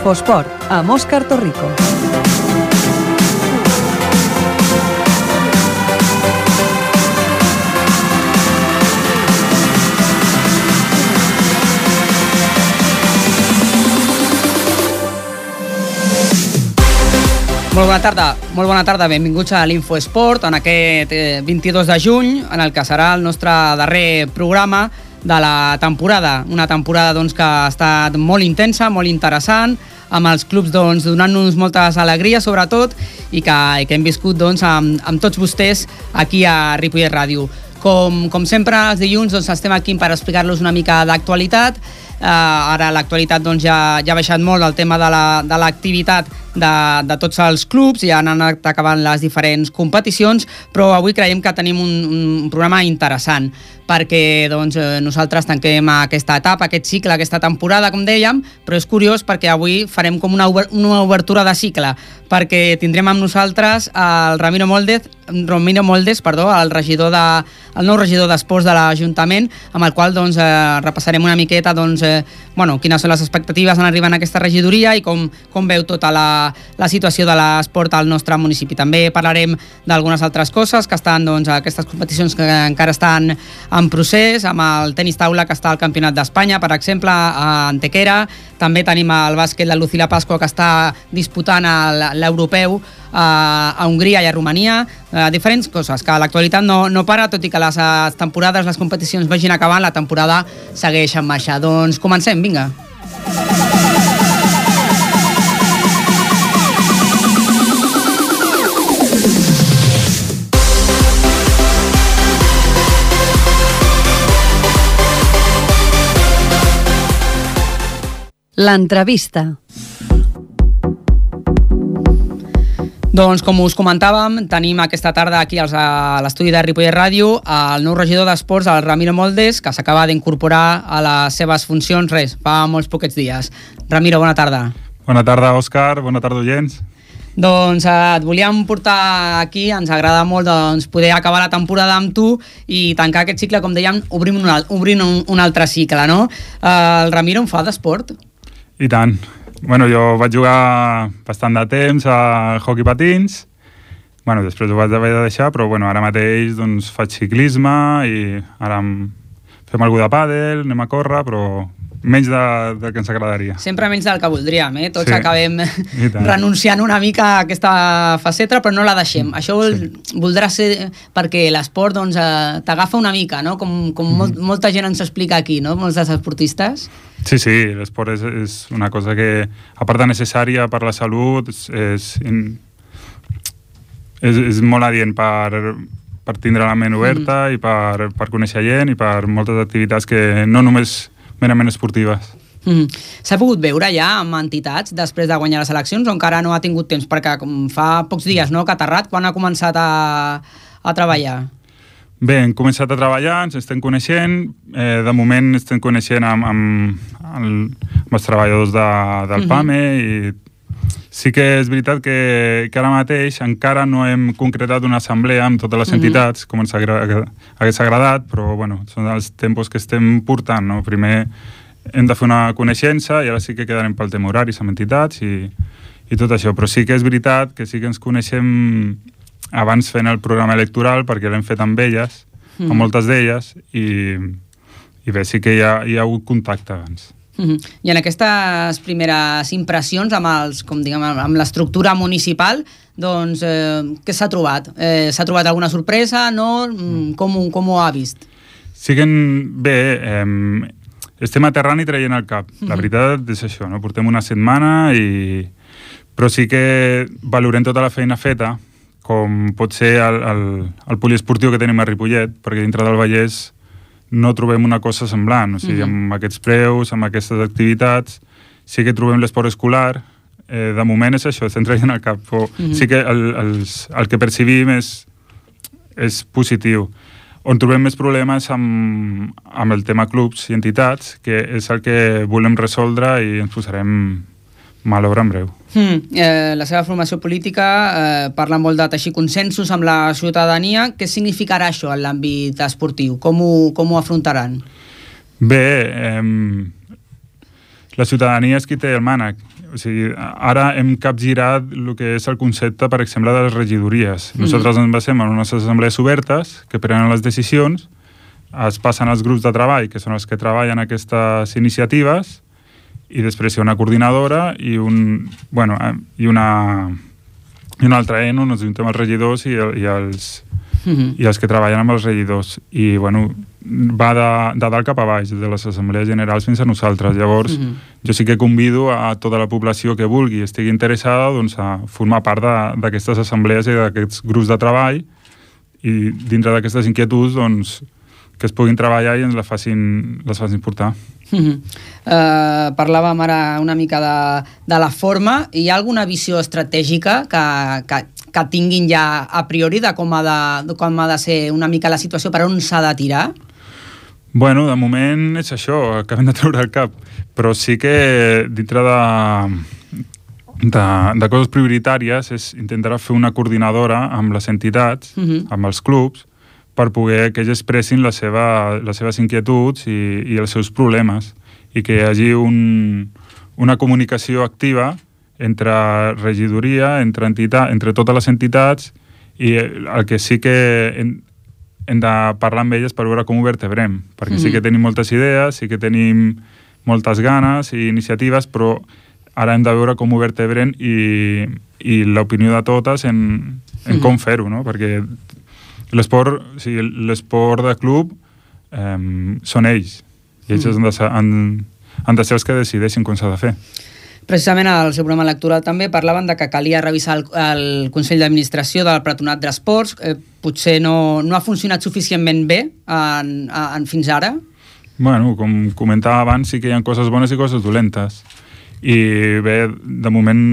Infosport, amb Òscar Torrico. Molt bona tarda, molt bona tarda, benvinguts a l'Infoesport en aquest eh, 22 de juny, en el que serà el nostre darrer programa de la temporada. Una temporada doncs, que ha estat molt intensa, molt interessant, amb els clubs doncs, donant-nos moltes alegries, sobretot, i que, i que hem viscut doncs, amb, amb tots vostès aquí a Ripollet Ràdio. Com, com sempre, els dilluns doncs, estem aquí per explicar-los una mica d'actualitat. Uh, ara l'actualitat doncs, ja, ja ha baixat molt el tema de l'activitat la, de, de tots els clubs, ja han anat acabant les diferents competicions, però avui creiem que tenim un, un programa interessant perquè doncs, eh, nosaltres tanquem aquesta etapa, aquest cicle, aquesta temporada, com dèiem, però és curiós perquè avui farem com una, una obertura de cicle, perquè tindrem amb nosaltres el Ramiro Moldez, Romino Moldes, perdó, el regidor de, el nou regidor d'Esports de l'Ajuntament, amb el qual doncs, eh, repassarem una miqueta doncs, eh, bueno, quines són les expectatives en arribar a aquesta regidoria i com, com veu tota la, la situació de l'esport al nostre municipi. També parlarem d'algunes altres coses que estan, doncs, aquestes competicions que encara estan en procés, amb el tenis taula que està al Campionat d'Espanya, per exemple, a Antequera. També tenim el bàsquet de Lucila Pasqua que està disputant l'europeu a Hongria i a Romania, eh, diferents coses, que l'actualitat no, no para, tot i que les temporades, les competicions vagin acabant, la temporada segueix en marxa. Doncs comencem, vinga. L'entrevista. Doncs com us comentàvem, tenim aquesta tarda aquí als, a l'estudi de Ripollet Ràdio el nou regidor d'Esports, el Ramiro Moldes, que s'acaba d'incorporar a les seves funcions, res, fa molts poquets dies. Ramiro, bona tarda. Bona tarda, Òscar, bona tarda, oients. Doncs eh, et volíem portar aquí, ens agrada molt doncs, poder acabar la temporada amb tu i tancar aquest cicle, com dèiem, obrim un, obrim un, un altre cicle, no? Eh, el Ramiro en fa d'esport? I tant, Bueno, jo vaig jugar bastant de temps a hockey patins, bueno, després ho vaig haver de deixar, però bueno, ara mateix doncs, faig ciclisme i ara fem alguna de pàdel, anem a córrer, però menys de, del que ens agradaria. Sempre menys del que voldríem, eh? Tots sí. acabem renunciant una mica a aquesta faceta, però no la deixem. Mm. Això vol, sí. voldrà ser perquè l'esport doncs, eh, t'agafa una mica, no? Com, com mm. molt, molta gent ens explica aquí, no? Molts dels esportistes. Sí, sí, l'esport és, és una cosa que, a part de necessària per la salut, és, és, és, és molt adient per, per tindre la ment oberta mm. i per, per conèixer gent i per moltes activitats que no només merament esportives. Mm. S'ha pogut veure ja amb entitats després de guanyar les eleccions o encara no ha tingut temps? Perquè com fa pocs dies no, que ha aterrat, quan ha començat a, a treballar? Bé, hem començat a treballar, ens estem coneixent, eh, de moment estem coneixent amb, amb, amb els treballadors de, del mm -hmm. PAME i sí que és veritat que, que ara mateix encara no hem concretat una assemblea amb totes les mm -hmm. entitats, com ens hagués agradat, però bueno, són els tempos que estem portant. No? Primer hem de fer una coneixença i ara sí que quedarem pel tema horaris amb entitats i, i tot això. Però sí que és veritat que sí que ens coneixem abans fent el programa electoral perquè l'hem fet amb elles, mm. amb moltes d'elles, i, i bé, sí que hi ha, hi ha hagut contacte abans. Mm -hmm. I en aquestes primeres impressions amb, els, com diguem, amb l'estructura municipal, doncs, eh, què s'ha trobat? Eh, s'ha trobat alguna sorpresa? No? Mm. Com, com ho ha vist? Sí que, bé, eh, estem aterrant i traient el cap. Mm. La veritat és això, no? Portem una setmana i... Però sí que valorem tota la feina feta, com pot ser el, el, el poliesportiu que tenim a Ripollet, perquè dintre del Vallès no trobem una cosa semblant, o sigui, mm -hmm. amb aquests preus, amb aquestes activitats, sí que trobem l'esport escolar, eh, de moment és això, estem traient al cap, però mm -hmm. sí que el, els, el que percibim és, és positiu. On trobem més problemes amb, amb el tema clubs i entitats, que és el que volem resoldre i ens posarem mal obra en breu. Mm, eh, la seva formació política eh, parla molt de teixir consensos amb la ciutadania. Què significarà això en l'àmbit esportiu? Com ho, com ho afrontaran? Bé, eh, la ciutadania és qui té el mànec. o sigui, ara hem capgirat el que és el concepte, per exemple, de les regidories. Mm. Nosaltres ens basem en unes assemblees obertes que prenen les decisions, es passen als grups de treball, que són els que treballen aquestes iniciatives, i després hi ha una coordinadora i un, bueno, eh, i una, i un altre ENO on ens juntem els regidors i, i els, mm -hmm. i els que treballen amb els regidors. I, bueno, va de, de dalt cap a baix, de les assemblees generals fins a nosaltres. Llavors, mm -hmm. jo sí que convido a tota la població que vulgui i estigui interessada doncs, a formar part d'aquestes assemblees i d'aquests grups de treball i dintre d'aquestes inquietuds doncs, que es puguin treballar i ens la facin, les facin portar. Mm -hmm. uh, parlàvem ara una mica de, de la forma. Hi ha alguna visió estratègica que, que, que tinguin ja a priori de com ha de, de, com ha de ser una mica la situació, per on s'ha de tirar? Bueno, de moment és això, acabem de treure el cap, però sí que dintre de, de, de coses prioritàries és intentar fer una coordinadora amb les entitats, uh mhm. -huh. amb els clubs, per poder que ells expressin la seva, les seves inquietuds i, i els seus problemes i que hi hagi un, una comunicació activa entre regidoria, entre, entitat, entre totes les entitats i el que sí que hem de parlar amb elles per veure com ho vertebrem, perquè mm. sí que tenim moltes idees, sí que tenim moltes ganes i iniciatives, però ara hem de veure com ho vertebrem i, i l'opinió de totes en, en mm. com fer-ho, no? perquè l'esport o sigui, l'esport de club eh, són ells, i ells mm. han, de, han, han de ser els que decideixin com s'ha de fer. Precisament al seu programa electoral també parlaven de que calia revisar el, el Consell d'Administració del Patronat d'Esports. Eh, potser no, no ha funcionat suficientment bé en, en fins ara? Bueno, com comentava abans, sí que hi ha coses bones i coses dolentes. I bé, de moment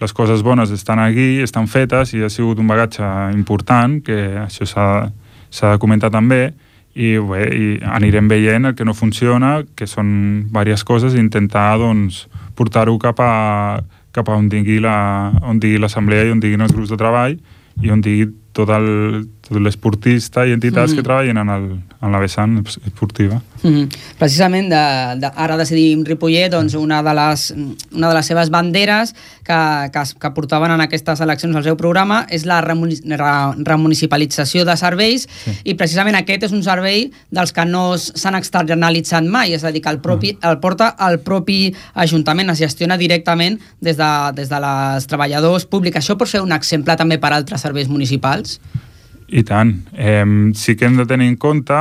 les coses bones estan aquí, estan fetes i ha sigut un bagatge important, que això s'ha de comentar també, i, bé, i anirem veient el que no funciona, que són diverses coses, i intentar doncs, portar-ho cap a, cap a on digui l'assemblea la, i on diguin els grups de treball i on digui tot el, tot l'esportista i entitats mm -hmm. que treballen en, el, en la vessant esportiva. Mm -hmm. Precisament, de, de, ara decidim Ripollet, doncs una de les, una de les seves banderes que, que, que portaven en aquestes eleccions al seu programa és la remunicipalització de serveis sí. i precisament aquest és un servei dels que no s'han externalitzat mai, és a dir, que el, propi, mm. el porta el propi Ajuntament, es gestiona directament des de, des de les treballadors públics. Això pot ser un exemple també per altres serveis municipals? Municipals? I tant. Eh, sí que hem de tenir en compte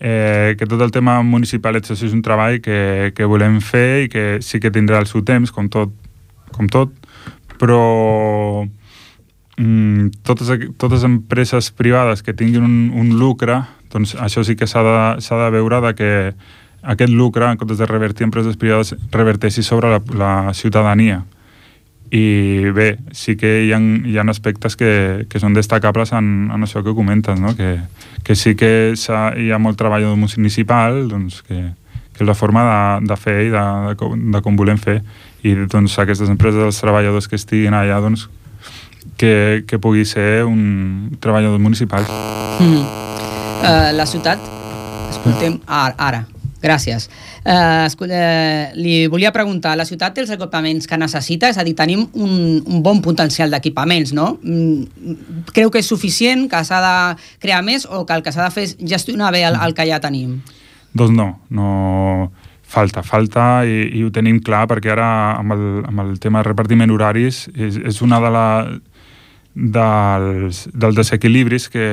eh, que tot el tema municipalització és un treball que, que volem fer i que sí que tindrà el seu temps, com tot, com tot però mm, totes, totes empreses privades que tinguin un, un lucre, doncs això sí que s'ha de, de veure de que aquest lucre, en comptes de revertir empreses privades, reverteixi sobre la, la ciutadania i bé, sí que hi ha, hi ha aspectes que, que són destacables en, en això que comentes, no? que, que sí que hi ha molt treball municipal, doncs, que, que és la forma de, de fer i de, de, de com volem fer i doncs, aquestes empreses, els treballadors que estiguin allà doncs, que, que pugui ser un treballador municipal. Mm. Uh, la ciutat, escoltem ara, ara Gràcies. Eh, eh, li volia preguntar, la ciutat té els equipaments que necessita? És a dir, tenim un, un bon potencial d'equipaments, no? Mm, creu que és suficient, que s'ha de crear més o que el que s'ha de fer és gestionar bé el, el que ja tenim? Doncs no, no falta, falta i, i ho tenim clar perquè ara amb el, amb el tema de repartiment horaris és, és una de la dels, dels desequilibris que,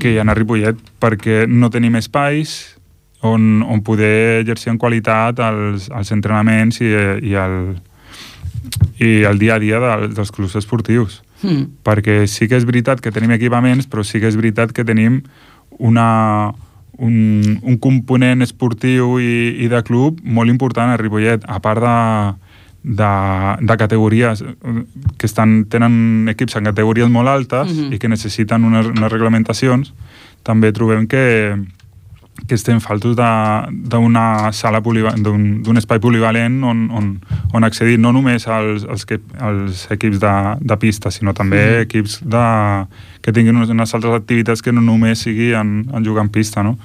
que hi ha a Ripollet perquè no tenim espais, on, on poder exercir en qualitat els, els entrenaments i, i, el, i el dia a dia de, dels clubs esportius. Mm. Perquè sí que és veritat que tenim equipaments, però sí que és veritat que tenim una, un, un component esportiu i, i de club molt important a Ripollet, a part de, de, de categories que estan, tenen equips en categories molt altes mm -hmm. i que necessiten unes, unes reglamentacions, també trobem que, que estem faltos d'una sala d'un espai polivalent on, on, on accedir no només als, als, que, als equips de, de pista, sinó també mm -hmm. equips de, que tinguin unes altres activitats que no només sigui en, en jugar en pista, no?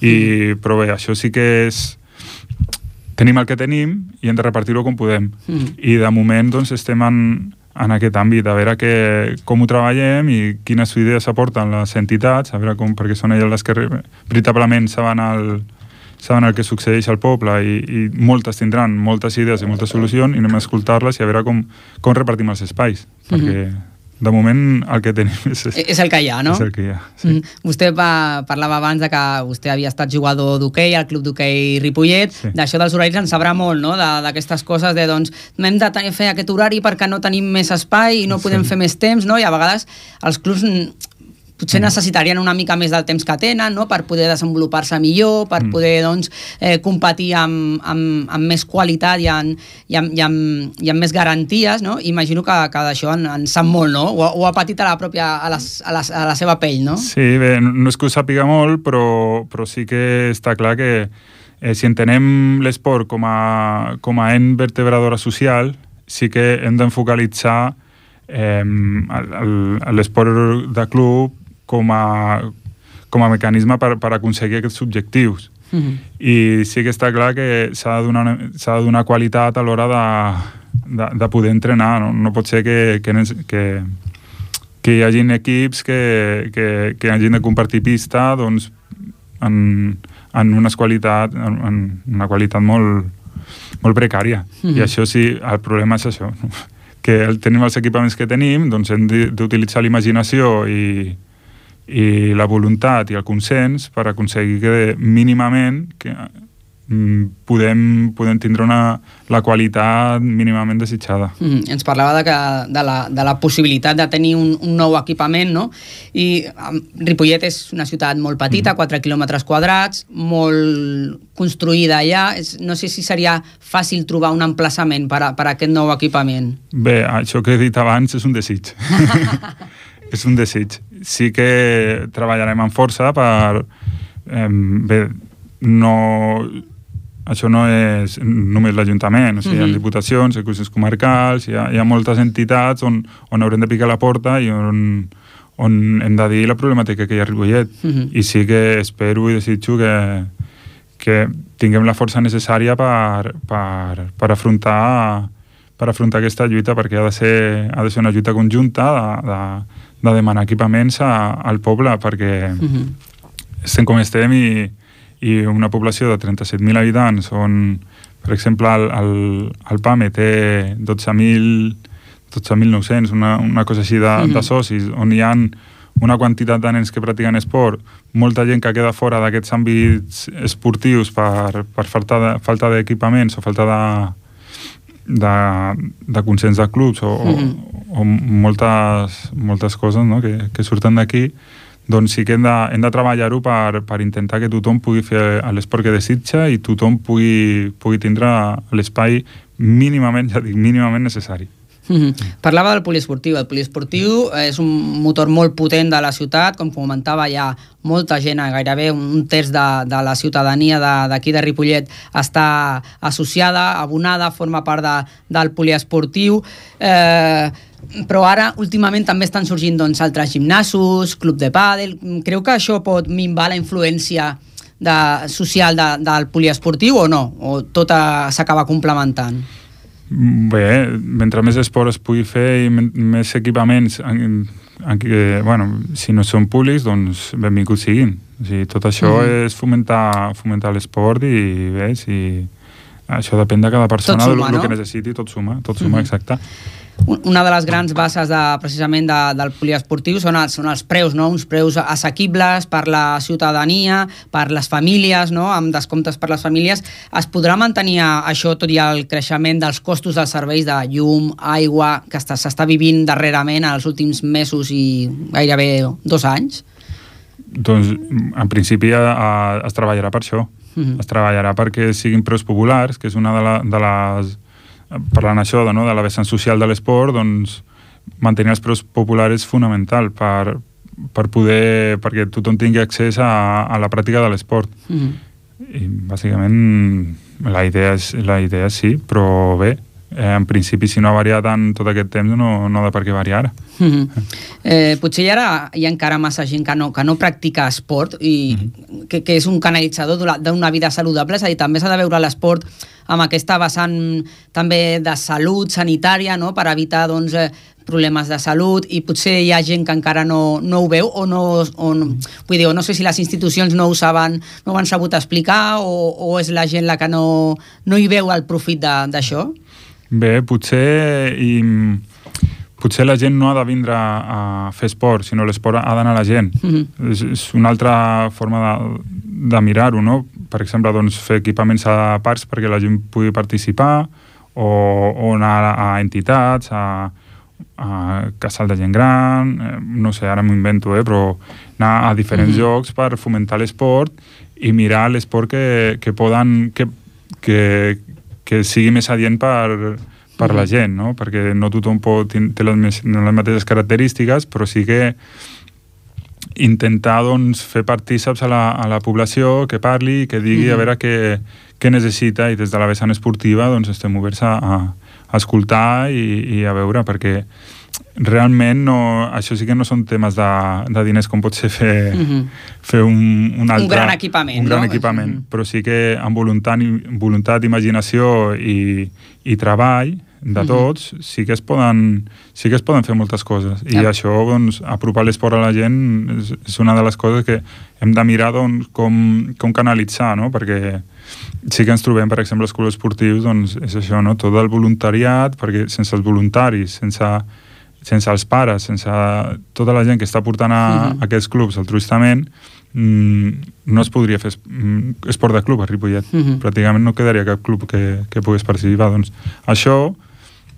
I. Però bé, això sí que és tenim el que tenim i hem de repartir-ho com podem. Mm. I de moment doncs, estem en, en aquest àmbit, a veure que, com ho treballem i quines idees aporten les entitats, a veure com, perquè són elles les que veritablement saben el, saben el que succeeix al poble i, i moltes tindran moltes idees i moltes solucions i anem a escoltar-les i a veure com, com repartim els espais, perquè mm -hmm de moment el que tenim és, és, és el que hi ha, no? És el que hi ha, sí. Mm. Vostè va, parlava abans de que vostè havia estat jugador d'hoquei al Club d'Hoquei Ripollet, sí. d'això dels horaris en sabrà molt, no?, d'aquestes coses de, doncs, hem de tenir, fer aquest horari perquè no tenim més espai i no podem sí. fer més temps, no?, i a vegades els clubs potser necessitarien una mica més del temps que tenen no? per poder desenvolupar-se millor, per mm. poder doncs, eh, competir amb, amb, amb més qualitat i amb, i amb, i amb, i amb més garanties. No? Imagino que, que d'això en, en sap molt, no? O, o ha patit a la, pròpia, a, les, a, la, a la seva pell, no? Sí, bé, no és que ho sàpiga molt, però, però sí que està clar que eh, si entenem l'esport com, a, com a en vertebradora social, sí que hem d'enfocalitzar eh, l'esport de club com a, com a mecanisme per, per aconseguir aquests objectius. Mm -hmm. I sí que està clar que s'ha de, donar, de donar qualitat a l'hora de, de, de poder entrenar. No, no pot ser que, que, que, que hi hagin equips que, que, que hagin de compartir pista doncs, en, en, unes qualitat, en, en una qualitat molt, molt precària. Mm -hmm. I això sí, el problema és això, que el, tenim els equipaments que tenim, doncs hem d'utilitzar l'imaginació i, i la voluntat i el consens per aconseguir que mínimament que, mm, podem, podem tindre una, la qualitat mínimament desitjada. Mm, ens parlava de, que, de, la, de la possibilitat de tenir un, un nou equipament, no? I um, Ripollet és una ciutat molt petita, mm. 4 quilòmetres quadrats, molt construïda allà. És, no sé si seria fàcil trobar un emplaçament per a, per a aquest nou equipament. Bé, això que he dit abans és un desig. és un desig. Sí que treballarem amb força per... Eh, bé, no, això no és només l'Ajuntament, o sigui, mm -hmm. hi ha mhm. diputacions, hi ha cursos comarcals, hi ha, hi ha moltes entitats on, on haurem de picar la porta i on, on hem de dir la problemàtica que hi ha a Ripollet. Mm -hmm. I sí que espero i desitjo que, que tinguem la força necessària per, per, per afrontar per afrontar aquesta lluita perquè ha de ser, ha de ser una lluita conjunta de, de, de demanar equipaments a, al poble perquè uh -huh. estem com estem i, i una població de 37.000 habitants on, per exemple, el, el, el PAME té 12.000 12.900, una, una cosa així de, uh -huh. de socis, on hi han una quantitat de nens que practiquen esport, molta gent que queda fora d'aquests àmbits esportius per, per falta d'equipaments de, o falta de, de, de consens de clubs o, mm -hmm. o, o moltes, moltes coses no? que, que surten d'aquí, doncs sí que hem de, hem de treballar-ho per, per intentar que tothom pugui fer l'esport que desitja i tothom pugui, pugui tindre l'espai mínimament, ja dic, mínimament necessari. Mm -hmm. Parlava del poliesportiu. El poliesportiu és un motor molt potent de la ciutat, com comentava, ha molta gent, gairebé un terç de, de la ciutadania d'aquí de, de Ripollet està associada, abonada, forma part de, del poliesportiu. Eh, però ara últimament també estan sorgint doncs, altres gimnasos, club de pàdel... Creu que això pot minvar la influència de, social de, del poliesportiu o no? O tot s'acaba complementant? Bé, mentre més esport es pugui fer i més equipaments en, en, en, bueno, si no són públics, doncs benvinguts siguin. O sigui, tot això mm. és fomentar, fomentar l'esport i bé, si això depèn de cada persona, suma, el, no? que necessiti, tot suma, tot suma, mm -hmm. exacte una de les grans bases de, precisament de, del poliesportiu són els, són els preus, no? uns preus assequibles per la ciutadania, per les famílies, no? amb descomptes per les famílies. Es podrà mantenir això tot i el creixement dels costos dels serveis de llum, aigua, que s'està vivint darrerament en els últims mesos i gairebé dos anys? Doncs, en principi, a, a, es treballarà per això. Mhm. -huh. Es treballarà perquè siguin preus populars, que és una de, la, de les parlant això de, no, de la vessant social de l'esport, doncs mantenir els preus populars és fonamental per, per poder, perquè tothom tingui accés a, a la pràctica de l'esport. Mm -hmm. I bàsicament la idea, és, la idea sí, però bé, eh, en principi, si no ha variat tant tot aquest temps, no, no ha de per què variar. Mm -hmm. eh, potser hi ara hi ha encara massa gent que no, que no practica esport i mm -hmm. que, que és un canalitzador d'una vida saludable, és a dir, també s'ha de veure l'esport amb aquesta vessant també de salut sanitària, no?, per evitar doncs, eh, problemes de salut i potser hi ha gent que encara no, no ho veu o no, o no, vull dir, no sé si les institucions no ho saben, no ho han sabut explicar o, o és la gent la que no, no hi veu el profit d'això? Bé, potser i, potser la gent no ha de vindre a fer esport, sinó l'esport ha d'anar a la gent. Mm -hmm. és, és una altra forma de, de mirar-ho, no? Per exemple, doncs, fer equipaments a parts perquè la gent pugui participar o, o anar a entitats, a, a casal de gent gran, eh, no sé, ara m'ho invento, eh, però anar a diferents mm -hmm. llocs per fomentar l'esport i mirar l'esport que, que poden... Que, que, que sigui més adient per, per la gent, no? perquè no tothom pot, té les, les mateixes característiques, però sí que intentar doncs, fer partíceps a la, a la població, que parli, que digui mm -hmm. a veure què, què necessita i des de la vessant esportiva doncs, estem oberts a, a escoltar i, i a veure, perquè realment no, això sí que no són temes de, de diners com pot ser fer, mm -hmm. fer un, un altre... Un gran equipament, Un gran no? equipament, mm -hmm. però sí que amb voluntat, voluntat imaginació i, i treball de tots, mm -hmm. sí que es poden sí que es poden fer moltes coses i ja. això, doncs, apropar l'esport a la gent és, és una de les coses que hem de mirar doncs, com, com canalitzar, no? perquè sí que ens trobem, per exemple, els clubs esportius, doncs és això, no? tot el voluntariat, perquè sense els voluntaris, sense sense els pares, sense tota la gent que està portant a, uh -huh. a aquests clubs altruistament, mm, no es podria fer mm, esport de club a Ripollet. Uh -huh. Pràcticament no quedaria cap club que, que pogués participar. Doncs això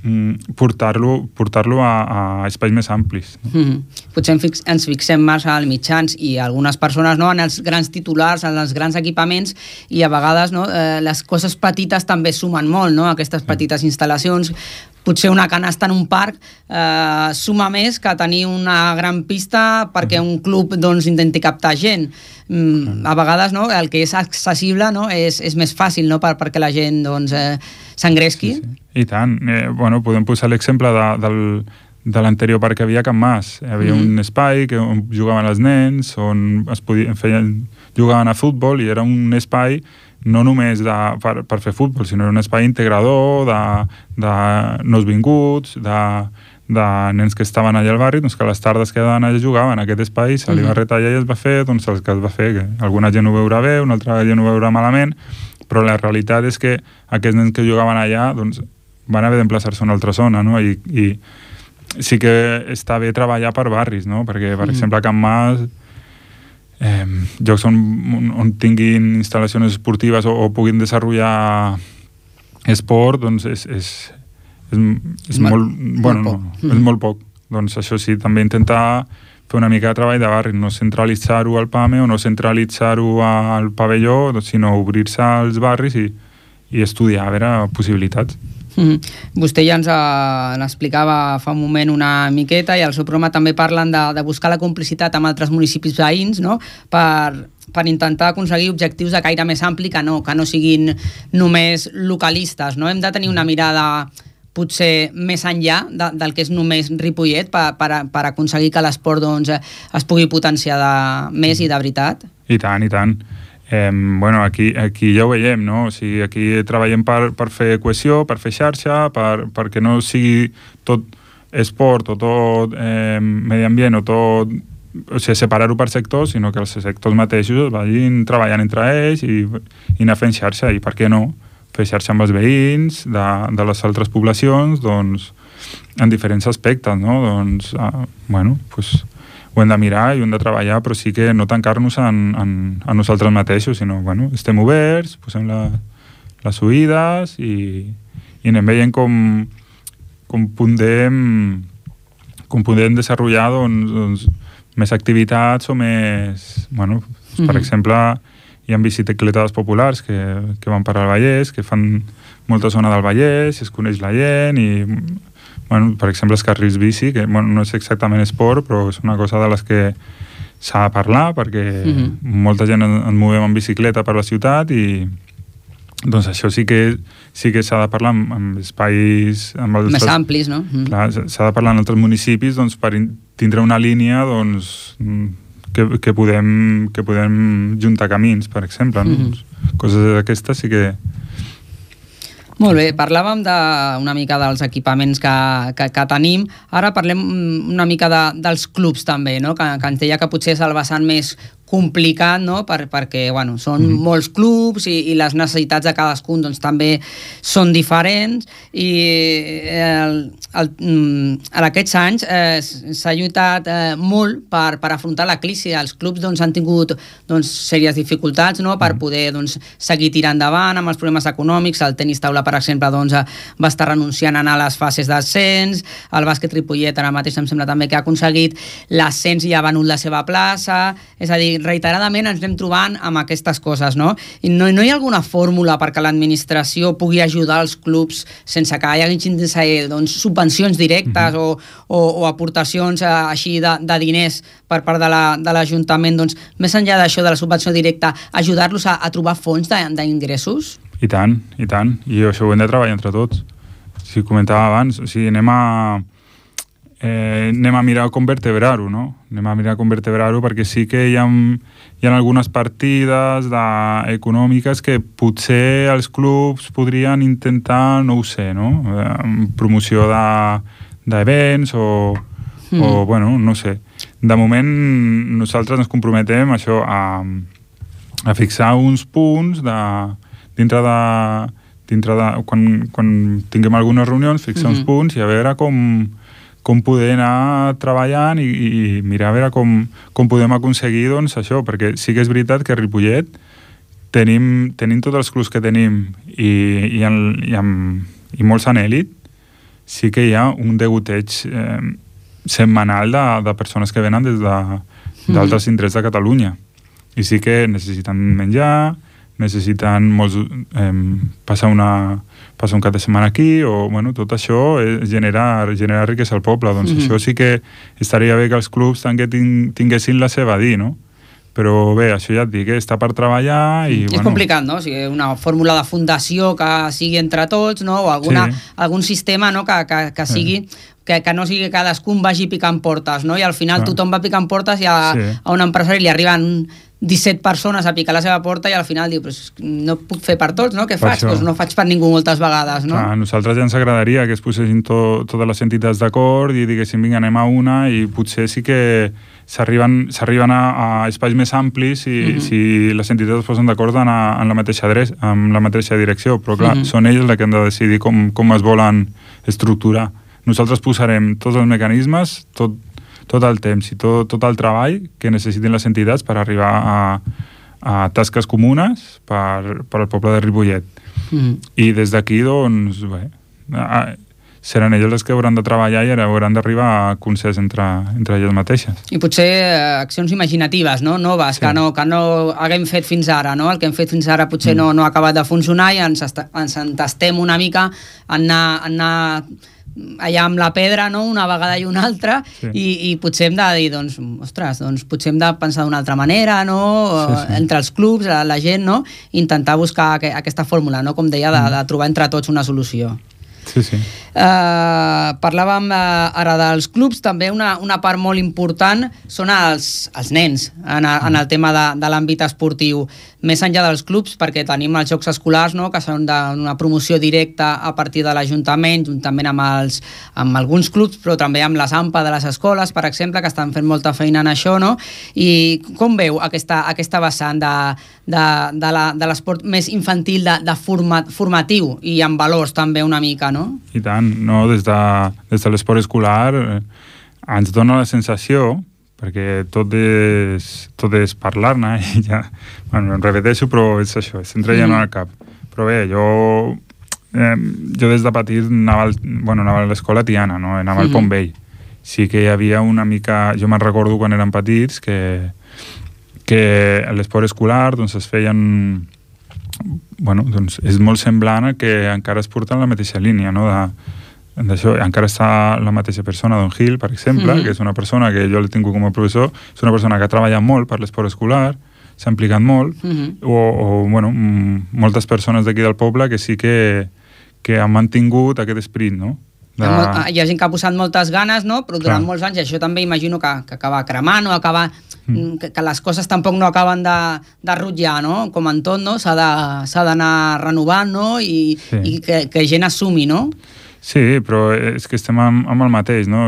mm, portar-lo portar, -lo, a, a espais més amplis. No? Mm -hmm. Potser fix, ens fixem massa als mitjans i algunes persones no, en els grans titulars, en els grans equipaments i a vegades no, eh, les coses petites també sumen molt, no? aquestes petites instal·lacions potser una canasta en un parc eh, suma més que tenir una gran pista perquè un club doncs, intenti captar gent. Mm, a vegades no, el que és accessible no, és, és més fàcil no, per, perquè la gent doncs, eh, s'engresqui. Sí, sí. I tant. Eh, bueno, podem posar l'exemple de, del, de l'anterior parc que havia a Can Mas. Hi havia mm. un espai que, on jugaven els nens, on es podien, feien, jugaven a futbol i era un espai no només de, per, per fer futbol, sinó un espai integrador de, de nous vinguts, de, de nens que estaven allà al barri, doncs que a les tardes que anaven allà jugaven en aquest espai, se li va retallar i es va fer doncs el que es va fer, que alguna gent ho veurà bé, una altra gent ho veurà malament, però la realitat és que aquests nens que jugaven allà doncs, van haver d'emplaçar-se a una altra zona, no? I, i sí que està bé treballar per barris, no? Perquè, per mm. exemple, a Can Mas eh, llocs on, on tinguin instal·lacions esportives o, o puguin desenvolupar esport, doncs és, és, és, és molt, molt, bueno, molt poc. no, és molt poc. Doncs això sí, també intentar fer una mica de treball de barri, no centralitzar-ho al PAME o no centralitzar-ho al pavelló, sinó obrir-se als barris i, i estudiar, a veure possibilitats. Mm. Vostè ja ens uh, explicava fa un moment una miqueta i el seu programa també parlen de, de buscar la complicitat amb altres municipis veïns no? per, per intentar aconseguir objectius de caire més ampli que no, que no siguin només localistes. No? Hem de tenir una mirada potser més enllà de, del que és només Ripollet per, per, per aconseguir que l'esport doncs, es pugui potenciar de, més i de veritat? I tant, i tant. Eh, bueno, aquí, aquí ja ho veiem, no? O sigui, aquí treballem per, per fer cohesió, per fer xarxa, per, perquè no sigui tot esport o tot eh, medi ambient o tot o sigui, separar-ho per sectors, sinó que els sectors mateixos vagin treballant entre ells i, i anar fent xarxa, i per què no? Fer xarxa amb els veïns de, de les altres poblacions, doncs, en diferents aspectes, no? Doncs, ah, bueno, doncs, pues, ho hem de mirar i ho hem de treballar, però sí que no tancar-nos en, en, en nosaltres mateixos, sinó, bueno, estem oberts, posem la, les oïdes i, i anem veient com, com podem com podem desenvolupar doncs, doncs, més activitats o més... Bueno, mm -hmm. per exemple, hi ha bicicletes populars que, que van per al Vallès, que fan molta zona del Vallès, es coneix la gent i bueno, per exemple, els carrils bici, que bueno, no és exactament esport, però és una cosa de les que s'ha de parlar, perquè mm -hmm. molta gent ens movem en bicicleta per la ciutat i, doncs això sí que sí que s'ha de parlar amb, amb espais... Amb els Més amplis, no? Mm. Clar, s'ha de parlar en altres municipis doncs, per tindre una línia doncs, que, que, podem, que podem juntar camins, per exemple. No? Mm -hmm. Coses d'aquestes sí que, molt bé, parlàvem de, una mica dels equipaments que, que, que tenim. Ara parlem una mica de, dels clubs també, no? que, que ens deia que potser és el vessant més complicat, no? per, perquè bueno, són mm. molts clubs i, i les necessitats de cadascun doncs, també són diferents i el, el, mm, en aquests anys eh, s'ha lluitat eh, molt per, per afrontar la crisi. Els clubs doncs, han tingut doncs, sèries dificultats no? per poder doncs, seguir tirant endavant amb els problemes econòmics. El tenis taula, per exemple, doncs, va estar renunciant a anar a les fases d'ascens, el bàsquet Ripollet ara mateix em sembla també que ha aconseguit l'ascens i ha venut la seva plaça, és a dir, reiteradament ens anem trobant amb aquestes coses, no? I no, no hi ha alguna fórmula perquè l'administració pugui ajudar els clubs sense que hi hagi doncs, subvencions directes mm -hmm. o, o, o aportacions eh, així de, de diners per part de l'Ajuntament, la, de doncs, més enllà d'això de la subvenció directa, ajudar-los a, a trobar fons d'ingressos? I tant, i tant. I això ho hem de treballar entre tots. Si comentava abans, o sigui, anem a eh, anem a mirar com vertebrar-ho, no? Anem a mirar com vertebrar-ho perquè sí que hi ha, hi ha algunes partides de, econòmiques que potser els clubs podrien intentar, no ho sé, no? Eh, promoció d'events de, o, mm. o, bueno, no sé. De moment nosaltres ens comprometem això a, a fixar uns punts de, dintre de, dintre de quan, quan tinguem algunes reunions, fixar mm -hmm. uns punts i a veure com, com poder anar treballant i, i mirar a veure com, com podem aconseguir doncs, això, perquè sí que és veritat que a Ripollet tenim, tenim tots els clubs que tenim i, i, en, i, en, i molts en èlit, sí que hi ha un degoteig eh, setmanal de, de persones que venen des d'altres de, mm. indrets de Catalunya i sí que necessiten menjar, necessiten molts, eh, passar una, passar un cap de setmana aquí, o bueno, tot això és generar, generar riquesa al poble. Doncs mm -hmm. això sí que estaria bé que els clubs també tinguessin la seva dir, no? però bé, això ja et dic, eh, està per treballar i... És bueno... complicat, no? O sigui, una fórmula de fundació que sigui entre tots, no? O alguna, sí. algun sistema no? que, que, que sigui... Sí. Que, que no sigui que cadascun vagi picant portes, no? I al final ah. tothom va picant portes i a, sí. a un empresari li arriben 17 persones a picar la seva porta i al final diu, pues, no puc fer per tots, no? Què faig? Pues no faig per ningú moltes vegades, no? Clar, a nosaltres ja ens agradaria que es posessin to, totes les entitats d'acord i diguéssim, vinga, anem a una i potser sí que s'arriben a, a espais més amplis i, mm -hmm. si les entitats es posen d'acord en, en, la mateixa adreça, en la mateixa direcció, però clar, mm -hmm. són ells els que han de decidir com, com es volen estructurar. Nosaltres posarem tots els mecanismes, tot, tot el temps i tot, tot el treball que necessiten les entitats per arribar a, a tasques comunes per, per al poble de Ripollet. Mm. I des d'aquí, doncs, bé, a, seran elles les que hauran de treballar i hauran d'arribar a consens entre, entre elles mateixes. I potser eh, accions imaginatives, no? noves, sí. que, no, que no haguem fet fins ara. No? El que hem fet fins ara potser mm. no, no ha acabat de funcionar i ens, ens entestem una mica en anar, en anar allà amb la pedra, no?, una vegada i una altra, sí. i, i potser hem de dir, doncs, ostres, doncs potser hem de pensar d'una altra manera, no?, sí, sí. entre els clubs, la, la gent, no?, intentar buscar que, aquesta fórmula, no?, com deia, de, mm. de trobar entre tots una solució. Sí, sí. Uh, parlàvem uh, ara dels clubs, també una, una part molt important són els, els nens en, a, en el tema de, de l'àmbit esportiu més enllà dels clubs, perquè tenim els Jocs Escolars, no?, que són d'una promoció directa a partir de l'Ajuntament, juntament amb, els, amb alguns clubs, però també amb les AMPA de les escoles, per exemple, que estan fent molta feina en això, no? I com veu aquesta, aquesta vessant de, de, de l'esport més infantil, de, de format, formatiu i amb valors també una mica, no? I tant, no? Des de, des de l'esport escolar eh, ens dona la sensació perquè tot és, tot és parlar-ne i ja, bueno, em repeteixo, però és això, és entra ja mm. al cap. Però bé, jo, eh, jo des de petit anava, al, bueno, anava a l'escola Tiana, no? anava mm. al Pont Vell. Sí que hi havia una mica... Jo me'n recordo quan érem petits que, que a l'esport escolar doncs, es feien... Bueno, doncs és molt semblant que encara es porta en la mateixa línia, no? De, d'això encara està la mateixa persona, Don Gil, per exemple, mm -hmm. que és una persona que jo l'he tingut com a professor, és una persona que ha treballat molt per l'esport escolar, s'ha implicat molt, Uh -huh. o, o bueno, mm, moltes persones d'aquí del poble que sí que, que han mantingut aquest esperit, no? Molt, hi ha gent que ha posat moltes ganes, no? però durant Clar. molts anys, i això també imagino que, que acaba cremant o acaba, Mm. que, que les coses tampoc no acaben de, de rutllar, no? com en tot, no? de- s'ha d'anar renovant no? I, Sí. i que, que gent assumi, no? Sí, però és que estem amb, amb el mateix, no?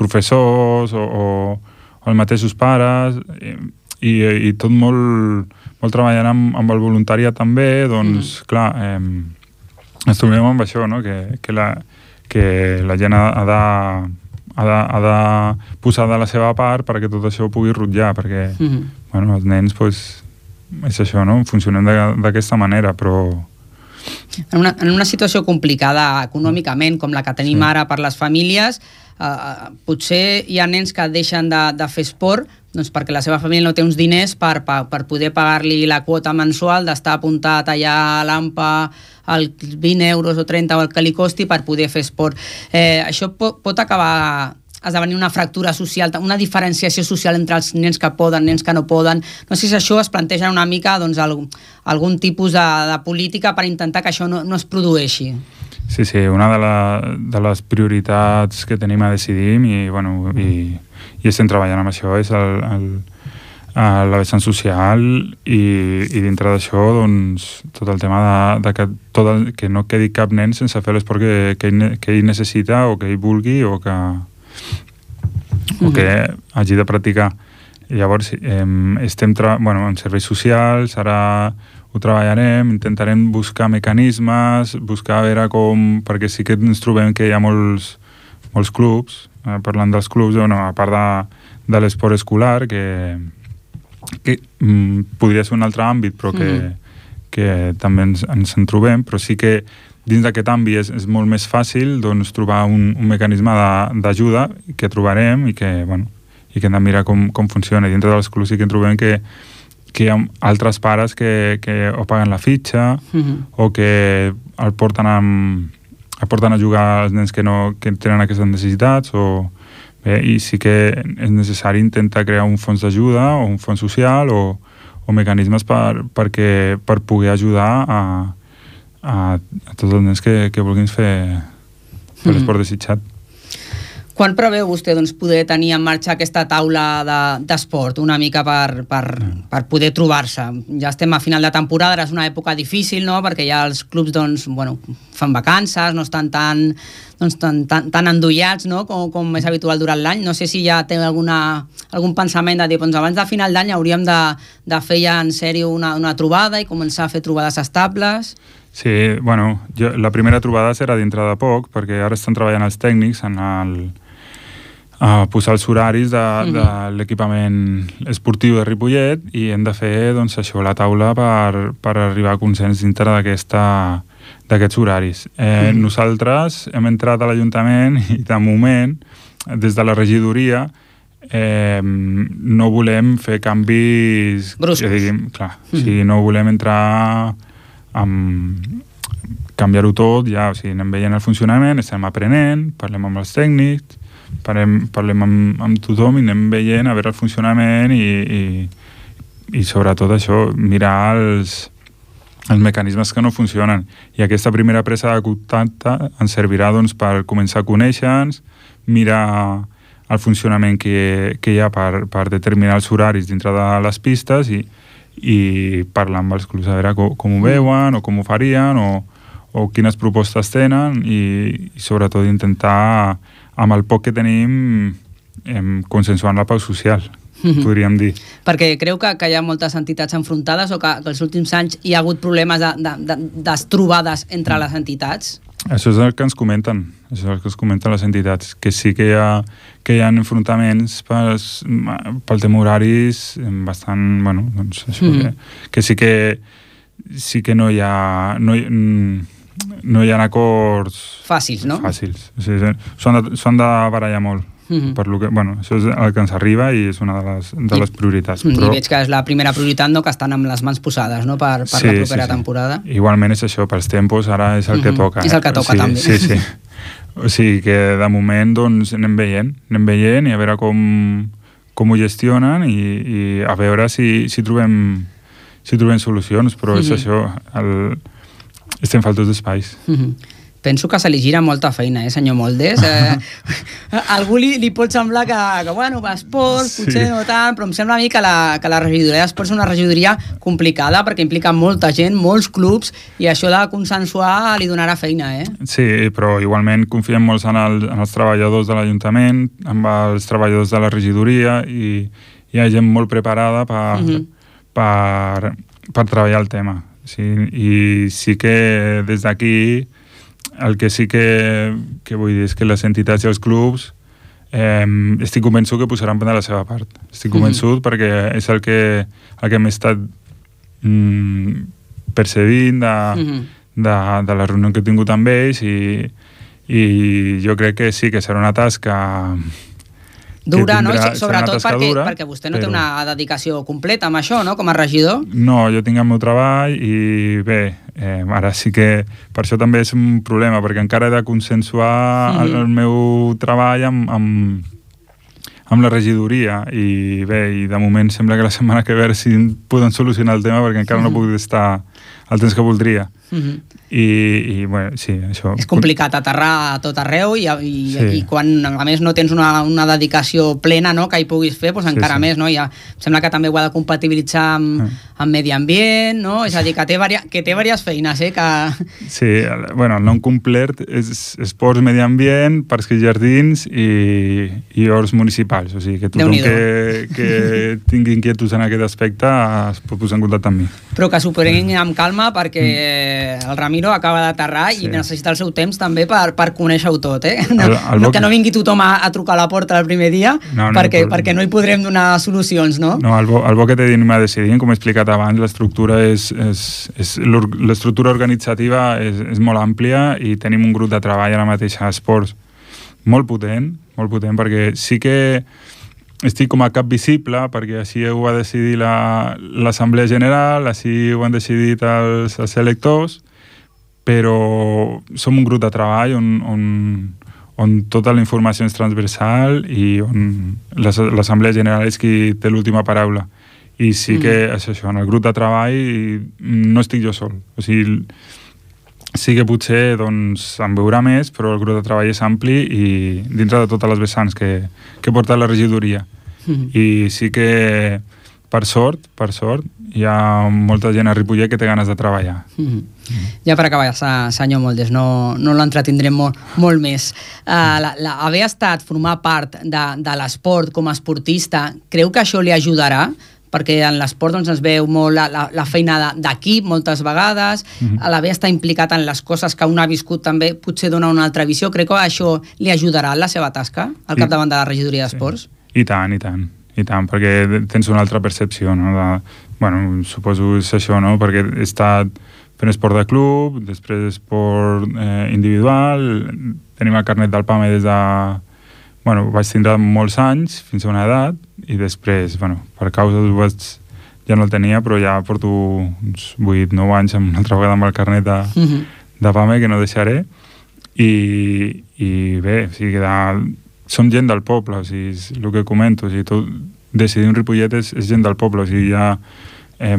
Professors o, o, o els mateixos pares i, i, i tot molt, molt treballant amb, amb el voluntariat també, doncs, mm. clar, eh, ens trobem amb això, no? Que, que, la, que la gent ha, ha de ha de, ha de posar de la seva part perquè tot això pugui rutllar, perquè Mm -hmm. bueno, els nens pues, és això, no? funcionem de- d'aquesta manera, però en una, en una situació complicada econòmicament com la que tenim Sí. ara per les famílies, eh, eh, potser hi ha nens que deixen de, de fer esport doncs perquè la seva família no té uns diners per, per, per poder pagar-li la quota mensual d'estar apuntat allà a l'AMPA als 20 euros o 30 o el que li costi per poder fer esport. Eh, això pot, pot acabar esdevenir una fractura social, una diferenciació social entre els nens que poden, nens que no poden. No sé si això es planteja una mica doncs, algun, algun tipus de, de política per intentar que això no, no es produeixi. Sí, sí, una de, la, de les prioritats que tenim a decidir i, bueno, i, i estem treballant amb això és el, el, el, la vessant social i, i dintre d'això doncs, tot el tema de, de que, tot el, que no quedi cap nen sense fer l'esport que, que, que ell necessita o que ell vulgui o que, o que hagi de practicar. Llavors eh, estem bueno, en serveis socials, ara ho treballarem, intentarem buscar mecanismes, buscar a veure com... perquè sí que ens trobem que hi ha molts, molts clubs, eh, parlant dels clubs, bueno, a part de, de l'esport escolar, que, que mm, podria ser un altre àmbit, però que, Mhm. que també ens, ens en trobem, però sí que dins d'aquest àmbit és, és molt més fàcil doncs, trobar un, un mecanisme de- d'ajuda que trobarem i que, bueno, i que hem de mirar com, com funciona. I dintre dels clubs sí que en trobem que, que hi ha altres pares que, que o paguen la fitxa Mm -hmm. o que el porten, amb, el porten a jugar als nens que, no, que tenen aquestes necessitats o, bé, i sí que és necessari intentar crear un fons d'ajuda o un fons social o, o mecanismes per, perquè, per poder ajudar a, a, a tots els nens que, que vulguin fer, fer Mhm. l'esport desitjat. Quan preveu vostè doncs, poder tenir en marxa aquesta taula de- d'esport, una mica per, per, per poder trobar-se? Ja estem a final de temporada, ara és una època difícil, no?, perquè ja els clubs doncs, bueno, fan vacances, no estan tan, doncs, tan, tan, tan endollats no? com, com és habitual durant l'any. No sé si ja té alguna, algun pensament de dir, doncs abans de final d'any hauríem de, de fer ja en sèrio una, una trobada i començar a fer trobades estables. Sí, bueno, jo, la primera trobada serà dintre de poc, perquè ara estan treballant els tècnics en el, a posar els horaris de, Mhm. de l'equipament esportiu de Ripollet i hem de fer doncs, això, la taula per, per arribar a consens dintre d'aquesta d'aquests horaris. Eh, Mhm. Nosaltres hem entrat a l'Ajuntament i de moment, des de la regidoria, eh, no volem fer canvis... Bruscos. Que diguem, clar, Mhm. o sigui, no volem entrar amb canviar-ho tot, ja, o sigui, anem veient el funcionament, estem aprenent, parlem amb els tècnics, parlem, parlem amb, amb tothom i anem veient a veure el funcionament i, i, i sobretot això, mirar els, els mecanismes que no funcionen. I aquesta primera presa de contacte ens servirà doncs, per començar a conèixer-nos, mirar el funcionament que, que hi ha per, per determinar els horaris dintre de les pistes i, i parlar amb els clubs a veure com, com ho veuen o com ho farien o, o quines propostes tenen i, i sobretot intentar amb el poc que tenim consensuant la pau social. Podríem dir. Perquè creu que, que hi ha moltes entitats enfrontades o que, que els últims anys hi ha hagut problemes de, de, de, de trobades entre les entitats? Això és el que ens comenten, això és el que ens comenten les entitats, que sí que hi ha, que hi ha enfrontaments per, pel tema horaris bastant, bueno, doncs això, Mhm. que, que sí que sí que no hi ha no hi, mm, no hi ha acords Fàcils, no? fàcils. O sigui, S'ho han de, de barallar molt. Mhm. Per lo que, bueno, això és el que ens arriba i és una de les, de I- les prioritats. I veig que és la primera prioritat no? que estan amb les mans posades no? per, per la propera temporada. Igualment és això, pels tempos ara és el que Mhm. toca. És el que toca, sí, també. Sí, sí. O sigui que de moment doncs anem veient, anem veient i a veure com, com ho gestionen i, i a veure si, si, trobem, si trobem solucions, però mm -hmm. és això, el, estem faltos d'espais. Mm -hmm penso que se li gira molta feina, eh, senyor Moldes? Eh, a algú li, li pot semblar que, que bueno, va a esports, sí. potser no tant, però em sembla a mi que la, que la regidoria d'esports és una regidoria complicada perquè implica molta gent, molts clubs, i això de consensuar li donarà feina, eh? Sí, però igualment confiem molt en, el, en els treballadors de l'Ajuntament, amb els treballadors de la regidoria, i hi ha gent molt preparada per, uh mhm. -huh. per, per treballar el tema. Sí, I sí que des d'aquí el que sí que, que vull dir és que les entitats i els clubs eh, estic convençut que posaran de la seva part. Estic mhm. convençut mm -hmm. perquè és el que, el que hem estat mm, percebint de, mm -hmm. de, de la reunió que he tingut amb ells i, i jo crec que sí que serà una tasca dura, no? I sobretot perquè, dura, perquè vostè no però... té una dedicació completa amb això, no?, com a regidor. No, jo tinc el meu treball i bé, eh, ara sí que per això també és un problema, perquè encara he de consensuar mm -hmm. el, el meu treball amb, amb, amb la regidoria i bé, i de moment sembla que la setmana que ve si poden solucionar el tema perquè encara mm -hmm. no puc estar el temps que voldria. Mm -hmm. I, i bueno, sí, això... És complicat aterrar a tot arreu i, i, sí. i quan a més no tens una, una dedicació plena no, que hi puguis fer, doncs encara sí, sí. més no? ja, em sembla que també ho ha de compatibilitzar amb, mm. amb medi ambient no? és a dir, que té, varia, que té diverses feines eh? que... Sí, bueno, el nom complet és esports, medi ambient, parcs i jardins i, i horts municipals o sigui que tothom que, que tingui inquietuds en aquest aspecte es pot posar en contacte amb mi però que s'ho prenguin amb calma perquè mm. el Rami Ramiro acaba d'aterrar sí. i necessita el seu temps també per, per conèixer-ho tot, eh? No, el, el no, que no vingui tothom a, a trucar a la porta el primer dia no, no, perquè, no, perquè no hi podrem donar solucions, no? No, el bo, el bo que té d'Inima Decidint, com he explicat abans, l'estructura és, és, és l'estructura organitzativa és, és molt àmplia i tenim un grup de treball ara mateix a esports molt potent, molt potent, perquè sí que estic com a cap visible, perquè així ho va decidir l'Assemblea la, General, així ho han decidit els, els electors, però som un grup de treball on, on, on tota la informació és transversal i on l'Assemblea General és qui té l'última paraula. I sí mm. que és això, en el grup de treball no estic jo sol. O sigui, sí que potser doncs, en veurà més, però el grup de treball és ampli i dintre de totes les vessants que, que porta la regidoria. Mm. I sí que, per sort, per sort, hi ha molta gent a Ripollet que té ganes de treballar. Mm -hmm. Ja per acabar, senyor Moldes, no, no l'entretindrem molt, molt més. Uh, la, la, haver estat, formar part de, de l'esport com a esportista, creu que això li ajudarà? perquè en l'esport doncs, es veu molt la, la, la feina d'equip moltes vegades, mm -hmm. l'haver estat implicat en les coses que un ha viscut també potser dona una altra visió. Crec que això li ajudarà en la seva tasca al capdavant de la regidoria d'esports? Sí. I tant, i tant i tant, perquè tens una altra percepció, no? De, bueno, suposo que és això, no? Perquè he estat fent esport de club, després esport eh, individual, tenim el carnet del PAME des de... Bueno, vaig tindre molts anys, fins a una edat, i després, bueno, per causa vaig, ja no el tenia, però ja porto uns 8-9 anys amb una altra vegada amb el carnet de, mhm. -huh. de PAME, que no deixaré, i, i bé, o sigui, de, som gent del poble, o sigui, és el que comento, o sigui, tot, decidir un Ripollet és, és gent del poble, o sigui, hi ha, eh,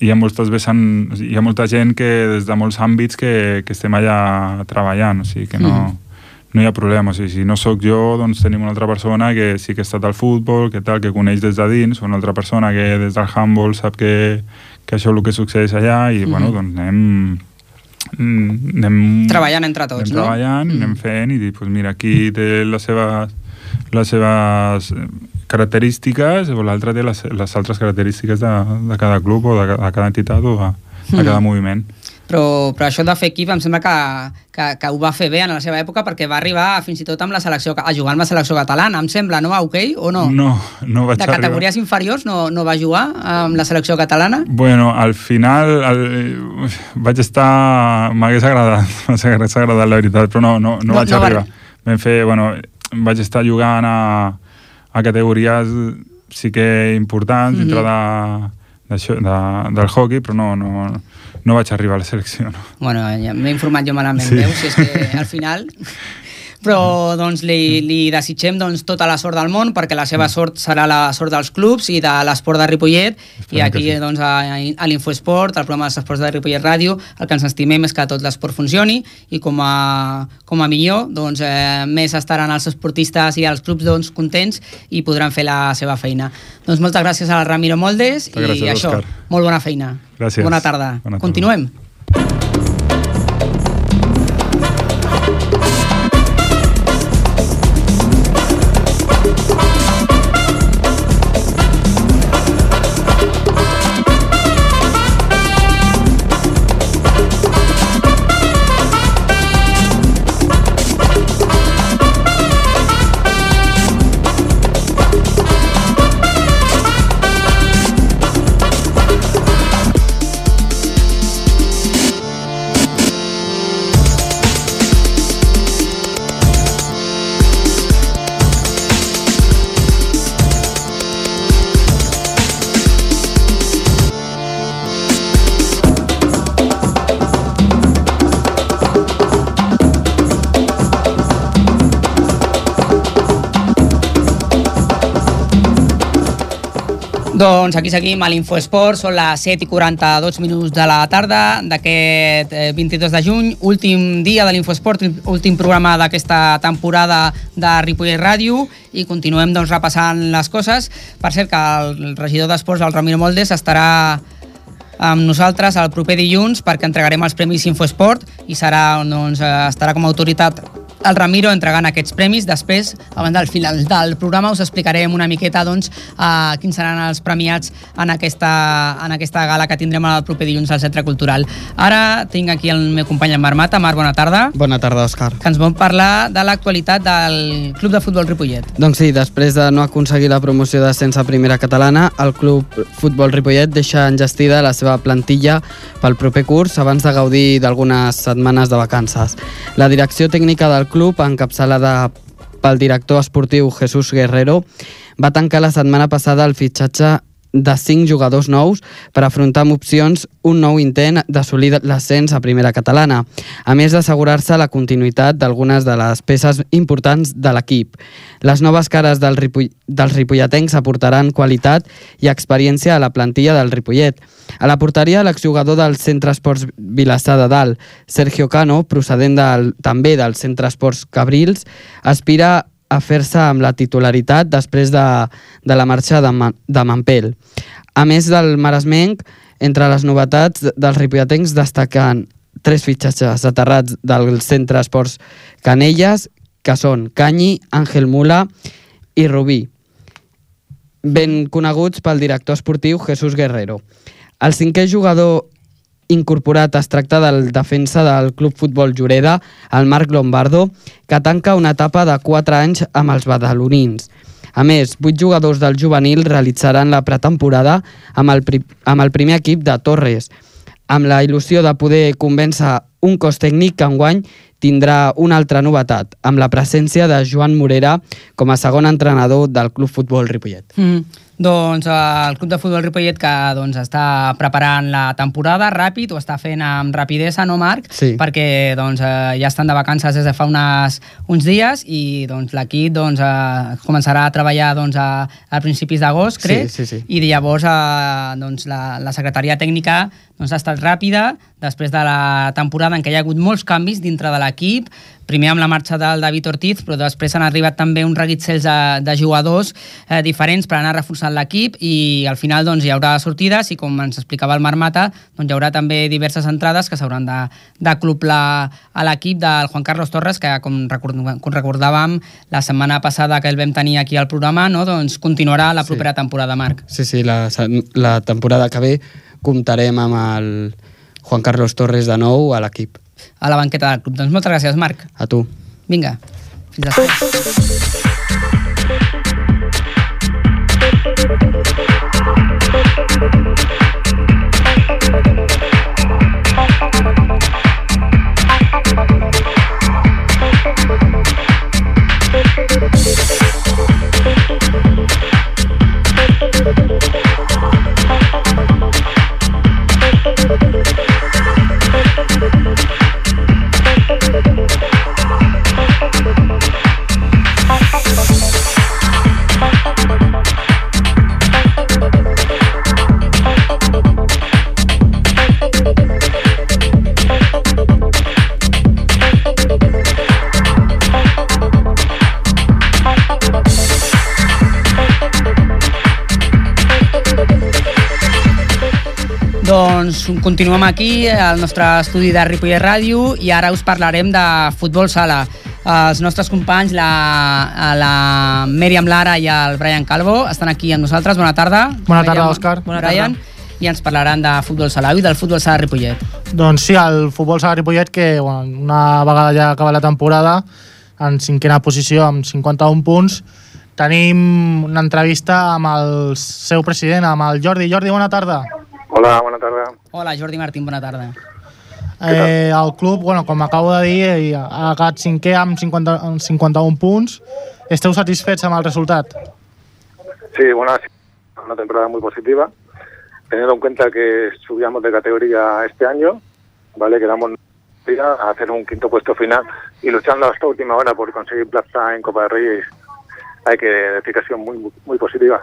hi ha moltes vessant, hi ha molta gent que des de molts àmbits que, que estem allà treballant, o sigui, que no, mm. no hi ha problema, o sigui, si no sóc jo, doncs tenim una altra persona que sí que ha estat al futbol, que tal, que coneix des de dins, una altra persona que des del handball sap que, que això és el que succeeix allà, i, mm. bueno, doncs anem anem treballant entre tots, anem no? treballant, mm. anem fent i dir, pues mira, aquí té les seves, les seves característiques o l'altre té les, les altres característiques de, de cada club o de, de cada entitat o de, de cada mm. moviment. Però, però això de fer equip em sembla que, que, que ho va fer bé en la seva època perquè va arribar fins i tot amb la selecció, a jugar amb la selecció catalana, em sembla, no? A hoquei o no? No, no vaig De categories arribar. inferiors no, no va jugar amb la selecció catalana? Bueno, al final el, vaig estar... M'hagués agradat, m'hagués agradat la veritat, però no, no, no, no vaig no arribar. Va... Vam fer, bueno, vaig estar jugant a, a categories sí que importants mm -hmm. dintre de, de, de, del hockey, però no, no, no vaig arribar a la selecció. No. Bueno, ja m'he informat jo malament, sí. veus? Si és que al final... però doncs, li, li desitgem doncs, tota la sort del món perquè la seva sort serà la sort dels clubs i de l'esport de Ripollet Esperem i aquí sí. doncs, a, a l'Infoesport, al programa dels esports de Ripollet Ràdio, el que ens estimem és que tot l'esport funcioni i com a, com a millor doncs, eh, més estaran els esportistes i els clubs doncs, contents i podran fer la seva feina. Doncs moltes gràcies al Ramiro Moldes Moltes gràcies, i això, Òscar. molt bona feina. Gràcies. Bona tarda. Bona tarda. Continuem. Doncs aquí seguim a l'Infoesport, són les 7 i 42 minuts de la tarda d'aquest eh, 22 de juny, últim dia de l'Infoesport, últim programa d'aquesta temporada de Ripollet Ràdio i continuem doncs, repassant les coses. Per cert que el regidor d'Esports, el Ramiro Moldes, estarà amb nosaltres el proper dilluns perquè entregarem els Premis Infoesport i serà, doncs, eh, estarà com a autoritat el Ramiro entregant aquests premis. Després, abans del final del programa, us explicarem una miqueta doncs, eh, quins seran els premiats en aquesta, en aquesta gala que tindrem el proper dilluns al Centre Cultural. Ara tinc aquí el meu company en Marc Mata. Marc, bona tarda. Bona tarda, Òscar. Que ens vol parlar de l'actualitat del Club de Futbol Ripollet. Doncs sí, després de no aconseguir la promoció d'ascens a primera catalana, el Club Futbol Ripollet deixa enllestida la seva plantilla pel proper curs abans de gaudir d'algunes setmanes de vacances. La direcció tècnica del club, encapçalada pel director esportiu Jesús Guerrero, va tancar la setmana passada el fitxatge de cinc jugadors nous per afrontar amb opcions un nou intent d'assolir l'ascens a primera catalana, a més d'assegurar-se la continuïtat d'algunes de les peces importants de l'equip. Les noves cares del Ripoll dels ripolletens aportaran qualitat i experiència a la plantilla del Ripollet. A la porteria, l'exjugador del Centre Esports Vilassar de Dalt, Sergio Cano, procedent del, també del Centre Esports Cabrils, aspira a fer-se amb la titularitat després de, de la marxa de, Ma, de Mampel. A més del Maresmenc, entre les novetats dels ripolletens destaquen tres fitxatges aterrats del Centre Esports Canelles, que són Canyi, Àngel Mula i Rubí, ben coneguts pel director esportiu Jesús Guerrero. El cinquè jugador incorporat es tracta del defensa del Club Futbol Lloreda, el Marc Lombardo, que tanca una etapa de 4 anys amb els badalonins. A més, vuit jugadors del juvenil realitzaran la pretemporada amb el, pri amb el primer equip de Torres, amb la il·lusió de poder convèncer un cos tècnic que enguany tindrà una altra novetat, amb la presència de Joan Morera com a segon entrenador del Club Futbol Ripollet. Mm. Doncs eh, el Club de Futbol Ripollet que doncs, està preparant la temporada ràpid, ho està fent amb rapidesa, no Marc? Sí. Perquè doncs, eh, ja estan de vacances des de fa unes, uns dies i doncs, l'equip doncs, eh, començarà a treballar doncs, a, a principis d'agost, crec, Sí, sí, sí. i llavors eh, doncs, la, la secretaria tècnica doncs, ha estat ràpida després de la temporada en què hi ha hagut molts canvis dintre de l'equip, primer amb la marxa del David Ortiz, però després han arribat també un reguitzels de, de jugadors eh, diferents per anar reforçant l'equip i al final doncs, hi haurà sortides i com ens explicava el Marc Mata, doncs, hi haurà també diverses entrades que s'hauran de, de cloplar a l'equip del Juan Carlos Torres, que com, record, com recordàvem la setmana passada que el vam tenir aquí al programa, no? doncs continuarà la Sí. propera temporada, Marc. Sí, sí, la, la temporada que ve comptarem amb el Juan Carlos Torres de nou a l'equip. A la banqueta del club. Doncs moltes gràcies, Marc. A tu. Vinga, fins després. Continuem aquí al nostre estudi de Ripollet Ràdio i ara us parlarem de futbol sala. Els nostres companys, la, la Mèriam Lara i el Brian Calvo, estan aquí amb nosaltres. Bona tarda. Bona tarda, Òscar. Bona Brian. I ens parlaran de futbol sala i del futbol sala Ripollet. Doncs sí, el futbol sala Ripollet, que bueno, una vegada ja acaba la temporada, en cinquena posició amb 51 punts, tenim una entrevista amb el seu president, amb el Jordi. Jordi, bona tarda. Hola, bona tarda. Hola, Jordi Martín, bona tarda. Eh, el club, bueno, com acabo de dir, eh, ha acabat cinquè amb, 50, amb 51 punts. Esteu satisfets amb el resultat? Sí, bueno, una temporada muy positiva. Teniendo en cuenta que subíamos de categoría este año, ¿vale? Quedamos a hacer un quinto puesto final y luchando hasta última hora por conseguir plaza en Copa de Reyes. Hay que decir que ha sido muy, muy positiva.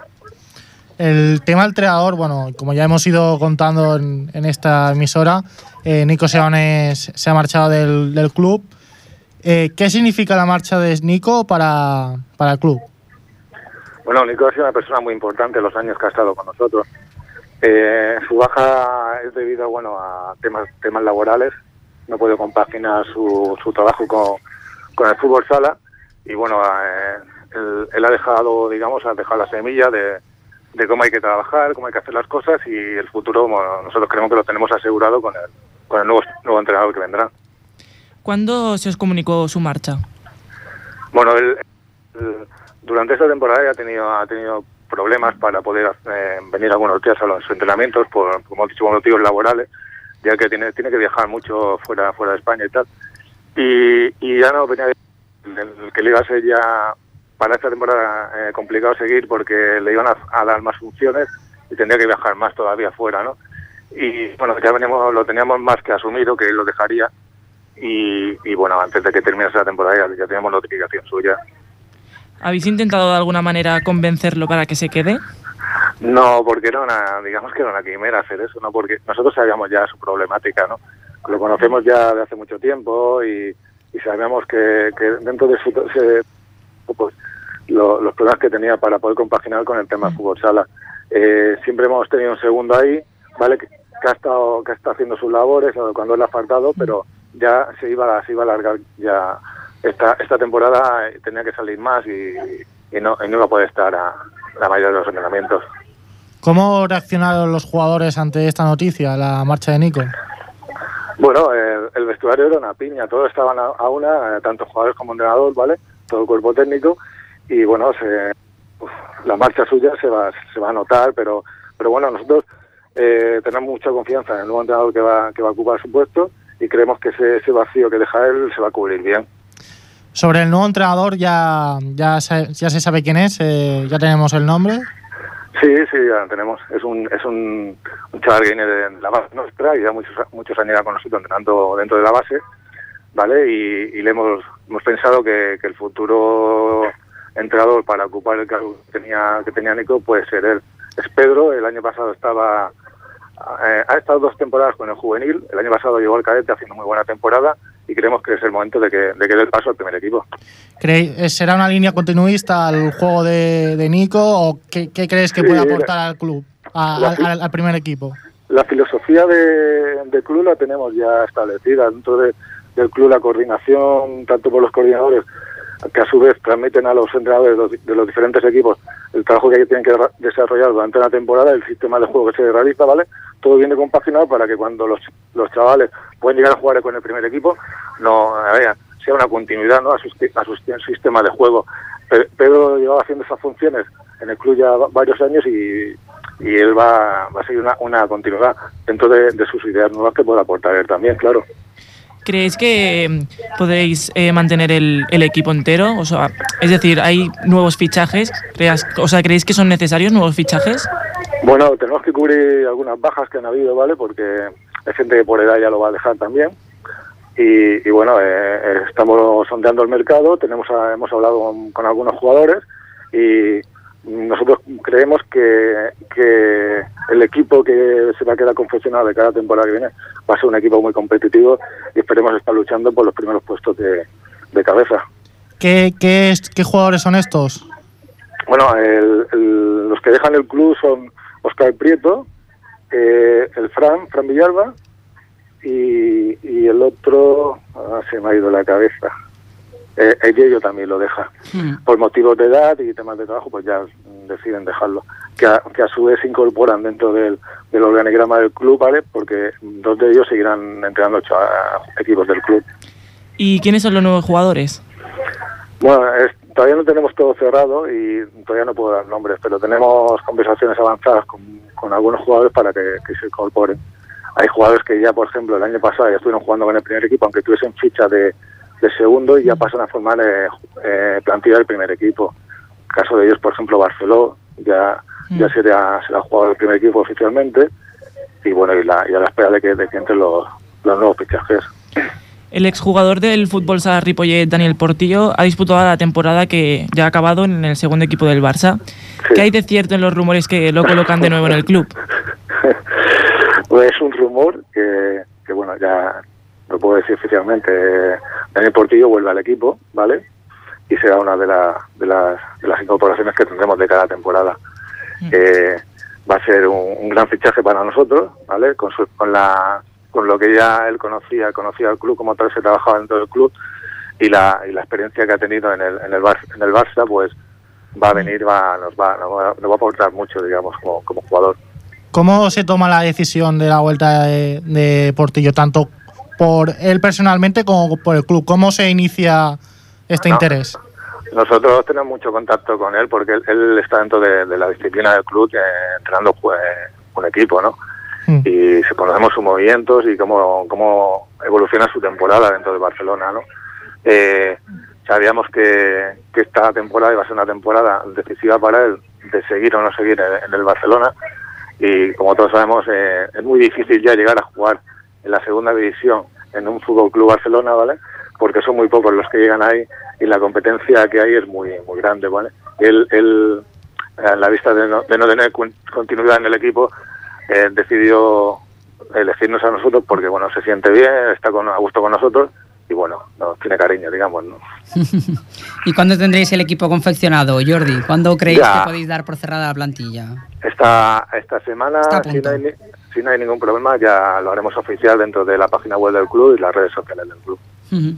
El tema del entrenador, bueno, como ya hemos ido contando en, en esta emisora, eh, Nico Seones se ha marchado del, club. Eh, ¿Qué significa la marcha de Nico para, para el club? Bueno, Nico ha sido una persona muy importante los años que ha estado con nosotros. Eh, su baja es debido bueno, a temas, temas laborales. No puede compaginar su, su trabajo con, con, el fútbol sala. Y bueno, eh, él, ha dejado, digamos, ha dejado la semilla de, de cómo hay que trabajar, cómo hay que hacer las cosas y el futuro bueno, nosotros creemos que lo tenemos asegurado con el, con el nuevo, nuevo entrenador que vendrá. ¿Cuándo se os comunicó su marcha? Bueno, él, él, durante esta temporada ya ha tenido, ha tenido problemas para poder eh, venir algunos días a los entrenamientos por, como he dicho, motivos laborales, ya que tiene, tiene que viajar mucho fuera, fuera de España y tal. Y, y ya no venía el que le iba a ser ya para esta temporada eh, complicado seguir porque le iban a, a, dar más funciones y tendría que viajar más todavía fuera, ¿no? Y bueno, ya veníamos, lo teníamos más que asumido que él lo dejaría y, y bueno, antes de que terminase la temporada ya, ya teníamos notificación suya. ¿Habéis intentado de alguna manera convencerlo para que se quede? No, porque era una, digamos que era una quimera hacer eso, ¿no? Porque nosotros sabíamos ya su problemática, ¿no? Lo conocemos ya de hace mucho tiempo y, y sabíamos que, que dentro de su, pues, lo, los problemas que tenía para poder compaginar con el tema de fútbol sala. Eh, siempre hemos tenido un segundo ahí, ¿vale? Que, que, ha estado que está haciendo sus labores cuando él ha faltado, pero ya se iba, se iba a alargar ya esta, esta temporada tenía que salir más y, y, no, y no iba a poder estar a la mayoría de los entrenamientos. ¿Cómo reaccionaron los jugadores ante esta noticia, la marcha de Nico? Bueno, el, el vestuario era una piña, todos estaban a, a una, tanto jugadores como entrenador, ¿vale? Todo el cuerpo técnico y bueno, se, uf, la marcha suya se va, se va a notar, pero, pero bueno, nosotros eh, tenemos mucha confianza en el nuevo entrenador que va, que va a ocupar su puesto y creemos que ese, ese vacío que deja él se va a cubrir bien. Sobre el nuevo entrenador ya, ya, se, ya se sabe quién es, eh, ya tenemos el nombre. Sí, sí, ya lo tenemos. Es un, es un, un chaval que viene de la base nuestra y ya muchos, muchos años con nosotros entrenando dentro de la base, ¿vale? Y, y le hemos, hemos pensado que, que el futuro entrenador para ocupar el cargo que tenía, que tenía Nico puede ser él. Es Pedro, el año pasado estaba, eh, ha estado dos temporadas con el juvenil, el año pasado llegó al cadete haciendo muy buena temporada y creemos que es el momento de que, de que dé el paso al primer equipo. ¿Creéis, ¿Será una línea continuista al juego de, de Nico o qué, qué, crees que Sí, puede aportar al club, a- la- al, al primer equipo? La filosofía de, del club la tenemos ya establecida. Dentro de, del club la coordinación, tanto por los coordinadores, que a su vez transmiten a los entrenadores de los, diferentes equipos el trabajo que tienen que desarrollar durante la temporada, el sistema de juego que se realiza, ¿vale? Todo viene compaginado para que cuando los, los chavales pueden llegar a jugar con el primer equipo, no ver, sea una continuidad ¿no? a, su, a su sistema de juego. Pe- Pedro llevaba haciendo esas funciones en el club ya va- varios años y, y él va, va a seguir una, una continuidad dentro de, de sus ideas nuevas que pueda aportar él también, claro. ¿Creéis que mm, podéis eh, mantener el, equipo entero? O sea, es decir, ¿hay nuevos fichajes? ¿Creas- o sea, ¿creéis que son necesarios nuevos fichajes? Bueno, tenemos que cubrir algunas bajas que han habido, ¿vale? Porque hay gente que por edad ya lo va a dejar también. Y, y bueno, eh, eh, estamos sondeando el mercado, tenemos hemos hablado con algunos jugadores y nosotros creemos que, que el equipo que se va a quedar confeccionado de cada temporada que viene va a ser un equipo muy competitivo y esperemos estar luchando por los primeros puestos de, de cabeza. ¿Qué, qué, es- ¿Qué jugadores son estos? Bueno, el- el- los que dejan el club son Oscar Prieto, eh, el Fran, Fran Villalba, y, y el otro, ah, se me ha ido la cabeza. Eh, el Yello también lo deja. Mm. Por motivos de edad y temas de trabajo, pues ya deciden dejarlo. Que a, que a su vez se incorporan dentro del, del organigrama del club, ¿vale? Porque dos de ellos seguirán entrenando a- equipos del club. ¿Y quiénes son los nuevos jugadores? Bueno, es- todavía no tenemos todo cerrado y todavía no puedo dar nombres, pero tenemos conversaciones avanzadas con, con algunos jugadores para que, que se incorporen. Hay jugadores que ya, por ejemplo, el año pasado ya estuvieron jugando con el primer equipo, aunque tuviesen ficha de, de segundo y ya pasan a formar eh, eh, plantilla del primer equipo. El caso de ellos, por ejemplo, Barceló, ya, ya será, será jugador del primer equipo oficialmente y bueno, y, la, y a la espera de que, de que entren los, los nuevos fichajes. El exjugador del fútbol Sala Ripollet, Daniel Portillo, ha disputado la temporada que ya ha acabado en el segundo equipo del Barça. Sí. ¿Qué hay de cierto en los rumores que lo colocan de nuevo en el club? Pues es un rumor que, que, bueno, ya lo puedo decir oficialmente. Daniel Portillo vuelve al equipo, ¿vale? Y será una de, la- de, las, de las incorporaciones que tendremos de cada temporada. Eh, va a ser un, un gran fichaje para nosotros, ¿vale? Con, su- con, la, con lo que ya él conocía, conocía al club, como tal se trabajaba dentro del club y la, y la experiencia que ha tenido en el, en el, Bar- en el Barça, pues va a venir, va, nos, va, nos, va, nos va a aportar mucho, digamos, como, como jugador. ¿Cómo se toma la decisión de la vuelta de, de Portillo, tanto por él personalmente como por el club? ¿Cómo se inicia este No. interés? Nosotros tenemos mucho contacto con él porque él, él está dentro de, de la disciplina del club eh, entrenando pues, un equipo, ¿no? Mm. Y conocemos sus movimientos y cómo, cómo evoluciona su temporada dentro de Barcelona, ¿no? Eh, sabíamos que, que esta temporada iba a ser una temporada decisiva para él de seguir o no seguir en, en el Barcelona y como todos sabemos eh, es muy difícil ya llegar a jugar en la segunda división en un Fútbol Club Barcelona, ¿vale? Porque son muy pocos los que llegan ahí y la competencia que hay es muy muy grande, ¿vale? Él, él a la vista de no, de no tener continuidad en el equipo, eh, decidió elegirnos a nosotros porque, bueno, se siente bien, está con, a gusto con nosotros y, bueno, nos tiene cariño, digamos, ¿no? ¿Y cuándo tendréis el equipo confeccionado, Jordi? ¿Cuándo creéis Ya. que podéis dar por cerrada la plantilla? Esta, esta semana, si no, hay, si no hay ningún problema, ya lo haremos oficial dentro de la página web del club y las redes sociales del club. ¿Mm?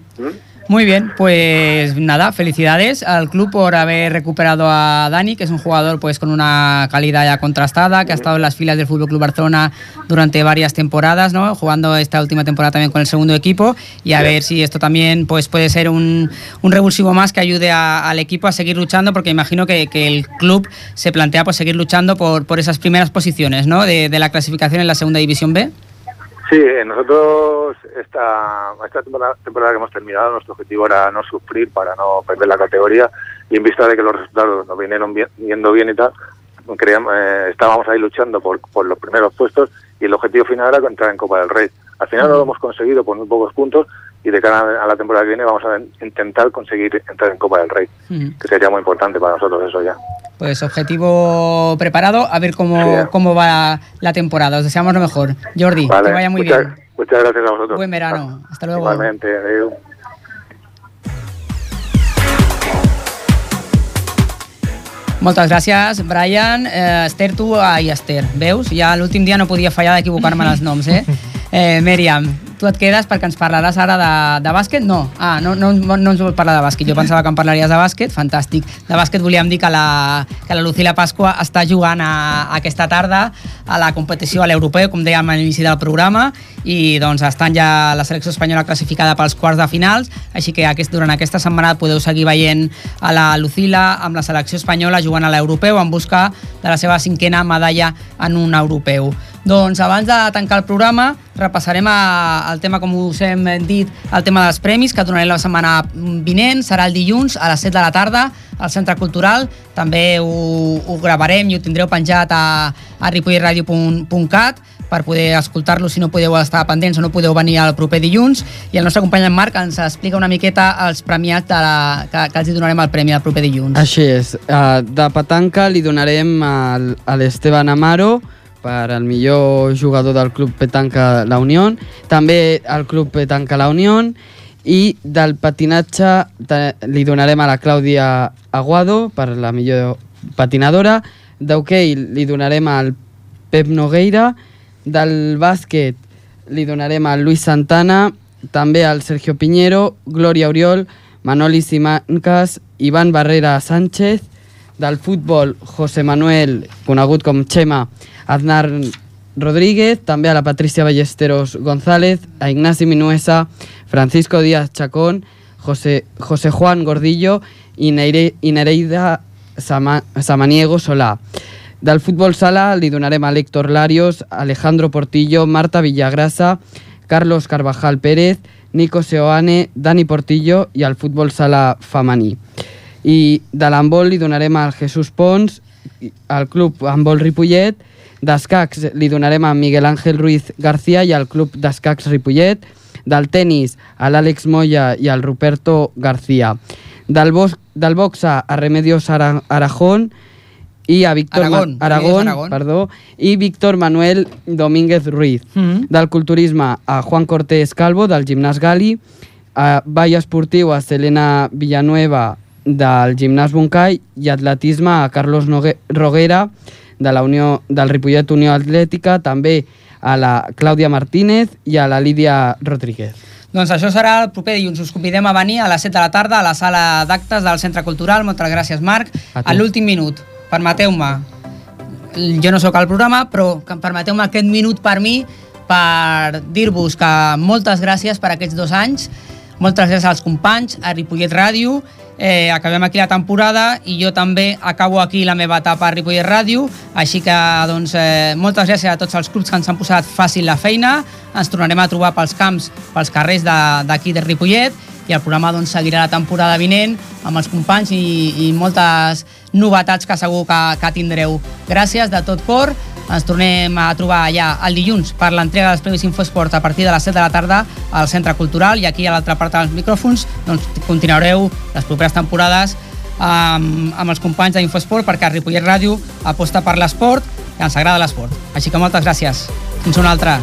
Muy bien, pues nada, felicidades al club por haber recuperado a Dani, que es un jugador pues con una calidad ya contrastada, que ha estado en las filas del Fútbol Club Barcelona durante varias temporadas, ¿no? Jugando esta última temporada también con el segundo equipo y a ver si esto también pues puede ser un, un revulsivo más que ayude a- al equipo a seguir luchando, porque imagino que, que el club se plantea pues seguir luchando por, por esas primeras posiciones, ¿no? De, de la clasificación en la segunda división B. Sí, eh, nosotros esta, esta temporada, temporada que hemos terminado, nuestro objetivo era no sufrir para no perder la categoría y en vista de que los resultados nos vinieron bien, yendo bien y tal, creíamos, eh, estábamos ahí luchando por, por los primeros puestos y el objetivo final era entrar en Copa del Rey. Al final no lo hemos conseguido por muy pocos puntos y de cara a la temporada que viene vamos a intentar conseguir entrar en Copa del Rey, Ujú. que sería muy importante para nosotros eso ya. Pues objetivo preparado, a ver cómo, Sí. cómo va la temporada. Os deseamos lo mejor. Jordi, Vale, que vaya muy muchas, bien. Muchas gracias a vosotros. Buen verano. Hasta luego. Igualmente, adeu. Moltes gràcies, Brian. Eh, Esther, tu... Ai, Esther, veus? Ja l'últim dia no podia fallar d'equivocar-me en els noms, eh? eh? Mèriam, tu et quedes perquè ens parlaràs ara de, de bàsquet? No, ah, no, no, no ens vol parlar de bàsquet. Jo pensava que em parlaries de bàsquet, fantàstic. De bàsquet volíem dir que la, que la Lucila Pasqua està jugant a, aquesta tarda a la competició a l'europeu, com dèiem a l'inici del programa, i doncs estan ja la selecció espanyola classificada pels quarts de finals, així que aquest, durant aquesta setmana podeu seguir veient a la Lucila amb la selecció espanyola jugant a l'europeu en busca de la seva cinquena medalla en un europeu. Doncs abans de tancar el programa repassarem a, el tema, com us hem dit, el tema dels premis que donarem la setmana vinent, serà el dilluns a les 7 de la tarda al Centre Cultural, també ho, ho gravarem i ho tindreu penjat a, a ripollradio.cat per poder escoltar-lo si no podeu estar pendents o no podeu venir el proper dilluns i el nostre company en Marc ens explica una miqueta els premiats de la, que, que els donarem el premi el proper dilluns. Així és. Uh, de petanca li donarem al, a l'Esteban Amaro per al millor jugador del Club Petanca La Unión, també al Club Petanca La Unión i del patinatge li donarem a la Clàudia Aguado per la millor patinadora, d'hoquei li donarem al Pep Nogueira, Del bàsquet li donarem a Luis Santana, també al Sergio Piñero, Gloria Oriol, Manoli Simancas, Ivan Barrera Sánchez, del futbol José Manuel, conegut com Chema, Aznar Rodríguez, també a la Patricia Ballesteros González, a Ignasi Minuesa, Francisco Díaz Chacón, José, José Juan Gordillo i, Neire, i Nereida Sama, Samaniego Solà. Del futbol sala li donarem a Héctor Larios, Alejandro Portillo, Marta Villagrasa, Carlos Carvajal Pérez, Nico Seoane, Dani Portillo i al futbol sala femení. I de l'handbol li donarem al Jesús Pons, al club handbol Ripollet, d'escacs li donarem a Miguel Ángel Ruiz García i al club d'escacs Ripollet, del tennis a l'Àlex Moya i al Ruperto García, del, bos, del boxa a Remedios Ara, Arajón i a Víctor Aragón, Ma Aragón, Aragón. perdó, i Víctor Manuel Domínguez Ruiz. Mm. Del culturisme a Juan Cortés Calvo, del gimnàs Gali, a ball esportiu a Selena Villanueva, del gimnàs Buncay, i atletisme a Carlos Nogue Roguera, de la Unió, del Ripollet Unió Atlètica, també a la Clàudia Martínez i a la Lídia Rodríguez. Doncs això serà el proper dilluns. Us convidem a venir a les 7 de la tarda a la sala d'actes del Centre Cultural. Moltes gràcies, Marc. A. A l'últim minut, permeteu-me, jo no sóc al programa, però permeteu-me aquest minut per mi per dir-vos que moltes gràcies per aquests dos anys, moltes gràcies als companys, a Ripollet Ràdio, eh, acabem aquí la temporada i jo també acabo aquí la meva etapa a Ripollet Ràdio, així que doncs, eh, moltes gràcies a tots els clubs que ens han posat fàcil la feina, ens tornarem a trobar pels camps, pels carrers d'aquí de, de Ripollet i el programa doncs, seguirà la temporada vinent amb els companys i, i moltes novetats que segur que, que tindreu. Gràcies de tot cor, ens tornem a trobar allà el dilluns per l'entrega dels Premis Infosport a partir de les 7 de la tarda al Centre Cultural i aquí a l'altra part dels micròfons doncs, continuareu les properes temporades amb, amb els companys d'Infosport perquè Ripollet Ràdio aposta per l'esport i ens agrada l'esport. Així que moltes gràcies. Fins una altra.